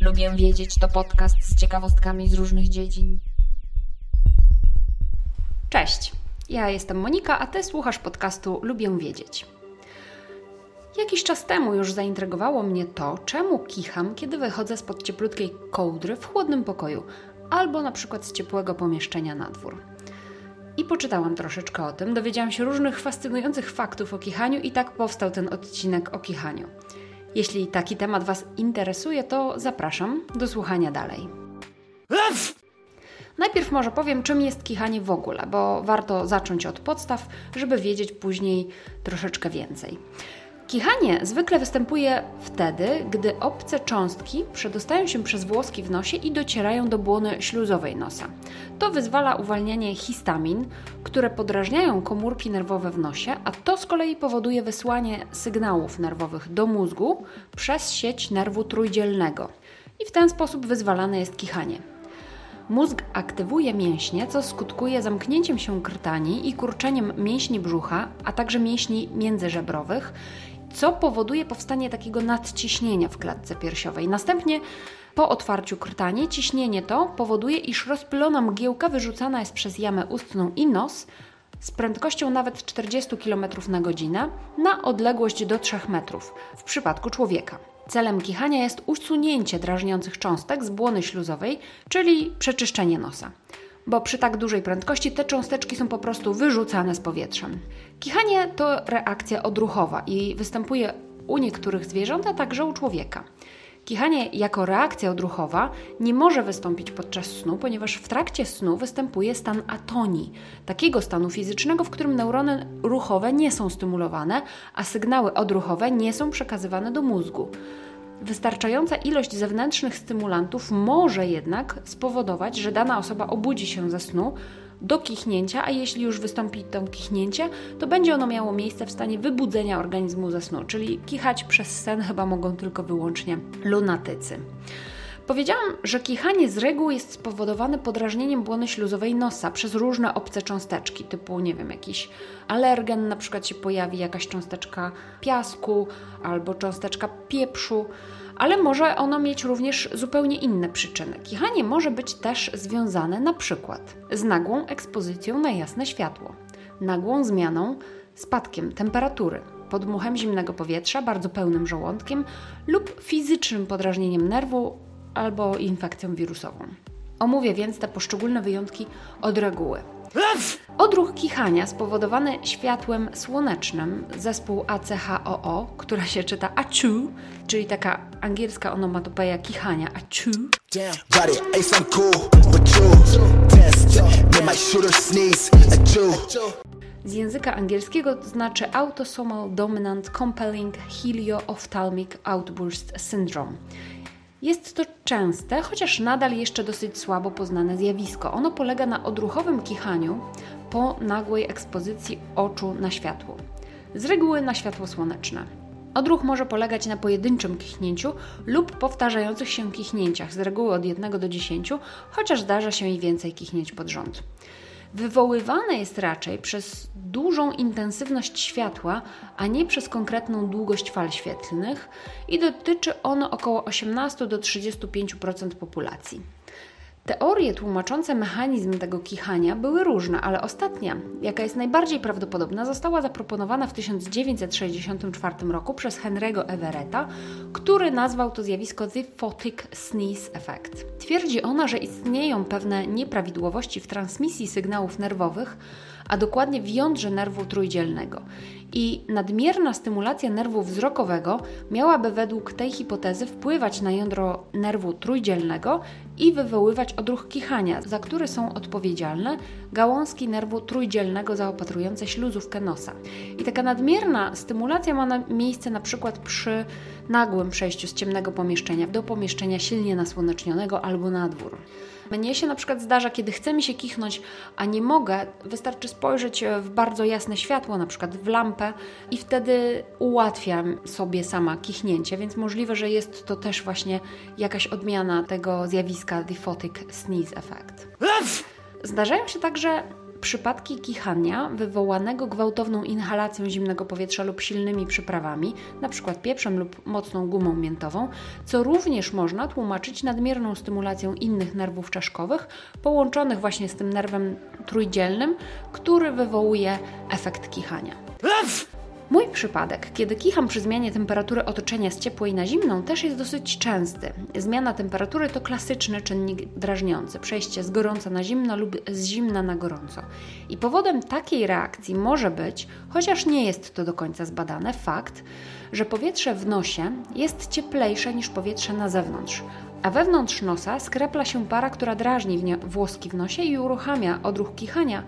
Lubię wiedzieć to podcast z ciekawostkami z różnych dziedzin. Cześć, ja jestem Monika, a ty słuchasz podcastu Lubię wiedzieć. Jakiś czas temu już zaintrygowało mnie to, czemu kicham, kiedy wychodzę spod cieplutkiej kołdry w chłodnym pokoju albo na przykład z ciepłego pomieszczenia na dwór. I poczytałam troszeczkę o tym, dowiedziałam się różnych fascynujących faktów o kichaniu i tak powstał ten odcinek o kichaniu. Jeśli taki temat Was interesuje, to zapraszam do słuchania dalej. Najpierw może powiem, czym jest kichanie w ogóle, bo warto zacząć od podstaw, żeby wiedzieć później troszeczkę więcej. Kichanie zwykle występuje wtedy, gdy obce cząstki przedostają się przez włoski w nosie i docierają do błony śluzowej nosa. To wyzwala uwalnianie histamin, które podrażniają komórki nerwowe w nosie, a to z kolei powoduje wysłanie sygnałów nerwowych do mózgu przez sieć nerwu trójdzielnego. I w ten sposób wyzwalane jest kichanie. Mózg aktywuje mięśnie, co skutkuje zamknięciem się krtani i kurczeniem mięśni brzucha, a także mięśni międzyżebrowych co powoduje powstanie takiego nadciśnienia w klatce piersiowej. Następnie po otwarciu krtani ciśnienie to powoduje, iż rozpylona mgiełka wyrzucana jest przez jamę ustną i nos z prędkością nawet 40 km na godzinę na odległość do 3 metrów w przypadku człowieka. Celem kichania jest usunięcie drażniących cząstek z błony śluzowej, czyli przeczyszczenie nosa bo przy tak dużej prędkości te cząsteczki są po prostu wyrzucane z powietrzem. Kichanie to reakcja odruchowa i występuje u niektórych zwierząt, a także u człowieka. Kichanie jako reakcja odruchowa nie może wystąpić podczas snu, ponieważ w trakcie snu występuje stan atonii, takiego stanu fizycznego, w którym neurony ruchowe nie są stymulowane, a sygnały odruchowe nie są przekazywane do mózgu. Wystarczająca ilość zewnętrznych stymulantów może jednak spowodować, że dana osoba obudzi się ze snu do kichnięcia, a jeśli już wystąpi to kichnięcie, to będzie ono miało miejsce w stanie wybudzenia organizmu ze snu, czyli kichać przez sen chyba mogą tylko wyłącznie lunatycy. Powiedziałam, że kichanie z reguły jest spowodowane podrażnieniem błony śluzowej nosa przez różne obce cząsteczki, typu, nie wiem, jakiś alergen, na przykład się pojawi jakaś cząsteczka piasku albo cząsteczka pieprzu, ale może ono mieć również zupełnie inne przyczyny. Kichanie może być też związane na przykład z nagłą ekspozycją na jasne światło, nagłą zmianą, spadkiem temperatury, podmuchem zimnego powietrza, bardzo pełnym żołądkiem lub fizycznym podrażnieniem nerwu albo infekcją wirusową. Omówię więc te poszczególne wyjątki od reguły. Odruch kichania spowodowany światłem słonecznym, zespół ACHOO, która się czyta achu, czyli taka angielska onomatopeja kichania achu. Z języka angielskiego to znaczy Autosomal Dominant Compelling Helio-Ophthalmic Outburst Syndrome. Jest to częste, chociaż nadal jeszcze dosyć słabo poznane zjawisko. Ono polega na odruchowym kichaniu po nagłej ekspozycji oczu na światło. Z reguły na światło słoneczne. Odruch może polegać na pojedynczym kichnięciu lub powtarzających się kichnięciach, z reguły od 1 do 10, chociaż zdarza się i więcej kichnięć pod rząd wywoływane jest raczej przez dużą intensywność światła, a nie przez konkretną długość fal świetlnych i dotyczy ono około 18 do 35% populacji. Teorie tłumaczące mechanizm tego kichania były różne, ale ostatnia, jaka jest najbardziej prawdopodobna, została zaproponowana w 1964 roku przez Henry'ego Everetta, który nazwał to zjawisko The Photic Sneeze Effect. Twierdzi ona, że istnieją pewne nieprawidłowości w transmisji sygnałów nerwowych, a dokładnie w jądrze nerwu trójdzielnego. I nadmierna stymulacja nerwu wzrokowego miałaby według tej hipotezy wpływać na jądro nerwu trójdzielnego i wywoływać odruch kichania, za który są odpowiedzialne gałązki nerwu trójdzielnego zaopatrujące śluzówkę nosa. I taka nadmierna stymulacja ma na miejsce na przykład przy nagłym przejściu z ciemnego pomieszczenia do pomieszczenia silnie nasłonecznionego albo na dwór. Mnie się na przykład zdarza, kiedy chce mi się kichnąć, a nie mogę, wystarczy spojrzeć w bardzo jasne światło, na przykład w lampę i wtedy ułatwiam sobie sama kichnięcie, więc możliwe, że jest to też właśnie jakaś odmiana tego zjawiska the photic sneeze effect. Zdarzają się także przypadki kichania wywołanego gwałtowną inhalacją zimnego powietrza lub silnymi przyprawami, np. pieprzem lub mocną gumą miętową, co również można tłumaczyć nadmierną stymulacją innych nerwów czaszkowych, połączonych właśnie z tym nerwem trójdzielnym, który wywołuje efekt kichania. Mój przypadek, kiedy kicham przy zmianie temperatury otoczenia z ciepłej na zimną, też jest dosyć częsty. Zmiana temperatury to klasyczny czynnik drażniący, przejście z gorąca na zimno lub z zimna na gorąco. I powodem takiej reakcji może być, chociaż nie jest to do końca zbadane, fakt, że powietrze w nosie jest cieplejsze niż powietrze na zewnątrz, a wewnątrz nosa skrapla się para, która drażni włoski w nosie i uruchamia odruch kichania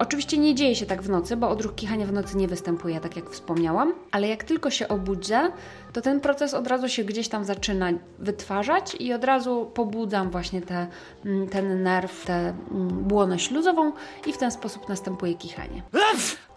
Oczywiście nie dzieje się tak w nocy, bo odruch kichania w nocy nie występuje, tak jak wspomniałam, ale jak tylko się obudzę, to ten proces od razu się gdzieś tam zaczyna wytwarzać i od razu pobudzam właśnie te, mm, ten nerw, tę mm, błonę śluzową i w ten sposób następuje kichanie.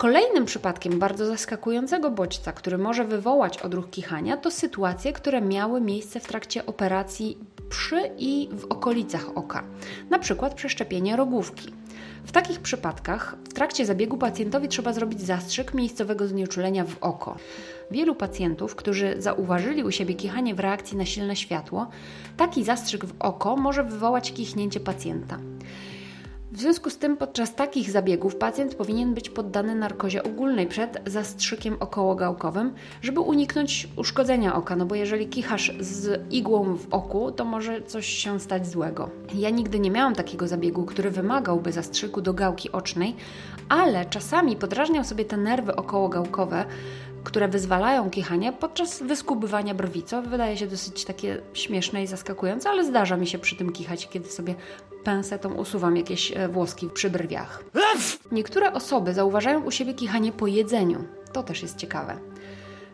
Kolejnym przypadkiem bardzo zaskakującego bodźca, który może wywołać odruch kichania, to sytuacje, które miały miejsce w trakcie operacji przy i w okolicach oka, na przykład przeszczepienie rogówki. W takich przypadkach w trakcie zabiegu pacjentowi trzeba zrobić zastrzyk miejscowego znieczulenia w oko. Wielu pacjentów, którzy zauważyli u siebie kichanie w reakcji na silne światło, taki zastrzyk w oko może wywołać kichnięcie pacjenta. W związku z tym podczas takich zabiegów pacjent powinien być poddany narkozie ogólnej przed zastrzykiem okołogałkowym, żeby uniknąć uszkodzenia oka, no bo jeżeli kichasz z igłą w oku, to może coś się stać złego. Ja nigdy nie miałam takiego zabiegu, który wymagałby zastrzyku do gałki ocznej, ale czasami podrażniał sobie te nerwy okołogałkowe, które wyzwalają kichanie podczas wyskubywania brwi, co wydaje się dosyć takie śmieszne i zaskakujące, ale zdarza mi się przy tym kichać, kiedy sobie pensetą usuwam jakieś e, włoski przy brwiach. Niektóre osoby zauważają u siebie kichanie po jedzeniu. To też jest ciekawe.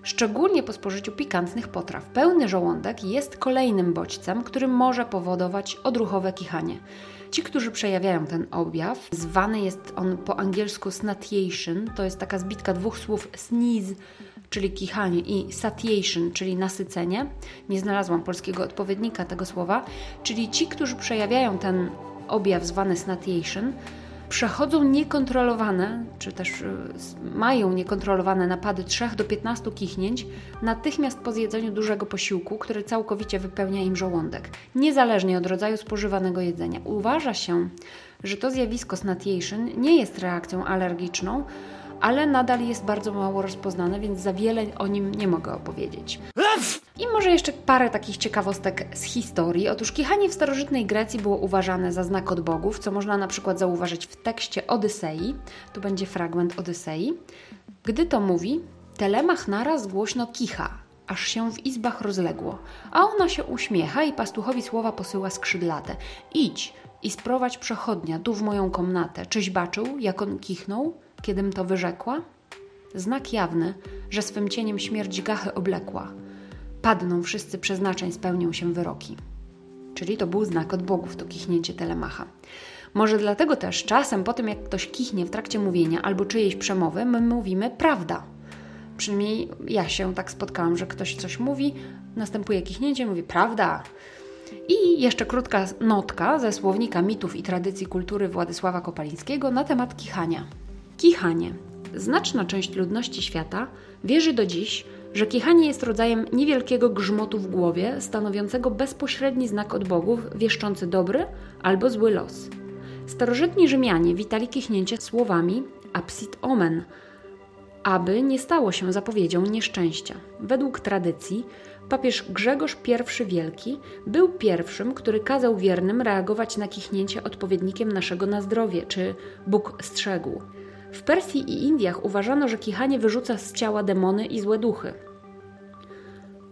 Szczególnie po spożyciu pikantnych potraw. Pełny żołądek jest kolejnym bodźcem, który może powodować odruchowe kichanie. Ci, którzy przejawiają ten objaw, zwany jest on po angielsku snatiation, to jest taka zbitka dwóch słów sneeze, czyli kichanie, i satiation, czyli nasycenie. Nie znalazłam polskiego odpowiednika tego słowa, czyli ci, którzy przejawiają ten objaw zwany snatiation, przechodzą niekontrolowane, czy też y, mają niekontrolowane napady 3 do 15 kichnięć natychmiast po zjedzeniu dużego posiłku, który całkowicie wypełnia im żołądek, niezależnie od rodzaju spożywanego jedzenia. Uważa się, że to zjawisko snatiation nie jest reakcją alergiczną, ale nadal jest bardzo mało rozpoznane, więc za wiele o nim nie mogę opowiedzieć. I może jeszcze parę takich ciekawostek z historii. Otóż kichanie w starożytnej Grecji było uważane za znak od bogów, co można na przykład zauważyć w tekście Odysei. Tu będzie fragment Odysei. Gdy to mówi, Telemach naraz głośno kicha, aż się w izbach rozległo, a ona się uśmiecha i pastuchowi słowa posyła skrzydlate. Idź i sprowadź przechodnia tu w moją komnatę. Czyś baczył, jak on kichnął, kiedym to wyrzekła? Znak jawny, że swym cieniem śmierć gachy oblekła – padną wszyscy przeznaczeń, spełnią się wyroki. Czyli to był znak od bogów, to kichnięcie telemacha. Może dlatego też czasem po tym, jak ktoś kichnie w trakcie mówienia albo czyjejś przemowy, my mówimy prawda. Przynajmniej ja się tak spotkałam, że ktoś coś mówi, następuje kichnięcie, mówi prawda. I jeszcze krótka notka ze słownika mitów i tradycji kultury Władysława Kopalińskiego na temat kichania. Kichanie. Znaczna część ludności świata wierzy do dziś, że kichanie jest rodzajem niewielkiego grzmotu w głowie, stanowiącego bezpośredni znak od bogów, wieszczący dobry albo zły los. Starożytni Rzymianie witali kichnięcie słowami absit omen, aby nie stało się zapowiedzią nieszczęścia. Według tradycji papież Grzegorz I Wielki był pierwszym, który kazał wiernym reagować na kichnięcie odpowiednikiem naszego na zdrowie, czy Bóg strzegł. W Persji i Indiach uważano, że kichanie wyrzuca z ciała demony i złe duchy.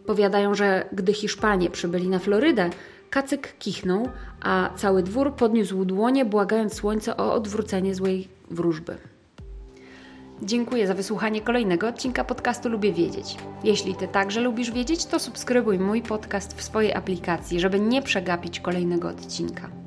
Powiadają, że gdy Hiszpanie przybyli na Florydę, kacyk kichnął, a cały dwór podniósł dłonie, błagając słońce o odwrócenie złej wróżby. Dziękuję za wysłuchanie kolejnego odcinka podcastu Lubię Wiedzieć. Jeśli Ty także lubisz wiedzieć, to subskrybuj mój podcast w swojej aplikacji, żeby nie przegapić kolejnego odcinka.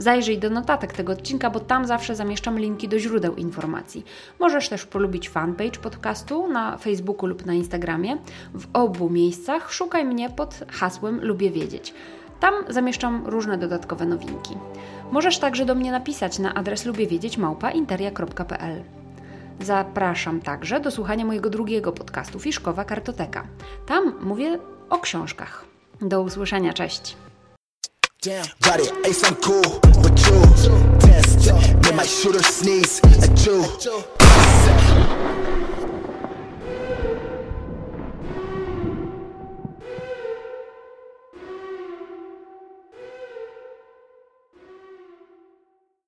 Zajrzyj do notatek tego odcinka, bo tam zawsze zamieszczam linki do źródeł informacji. Możesz też polubić fanpage podcastu na Facebooku lub na Instagramie. W obu miejscach szukaj mnie pod hasłem Lubię Wiedzieć. Tam zamieszczam różne dodatkowe nowinki. Możesz także do mnie napisać na adres lubiewiedzieć małpainteria.pl. Zapraszam także do słuchania mojego drugiego podcastu Fiszkowa Kartoteka. Tam mówię o książkach. Do usłyszenia, cześć! Damn, got it, ace, I'm cool, but you test. Made my shooter sneeze, a Jew.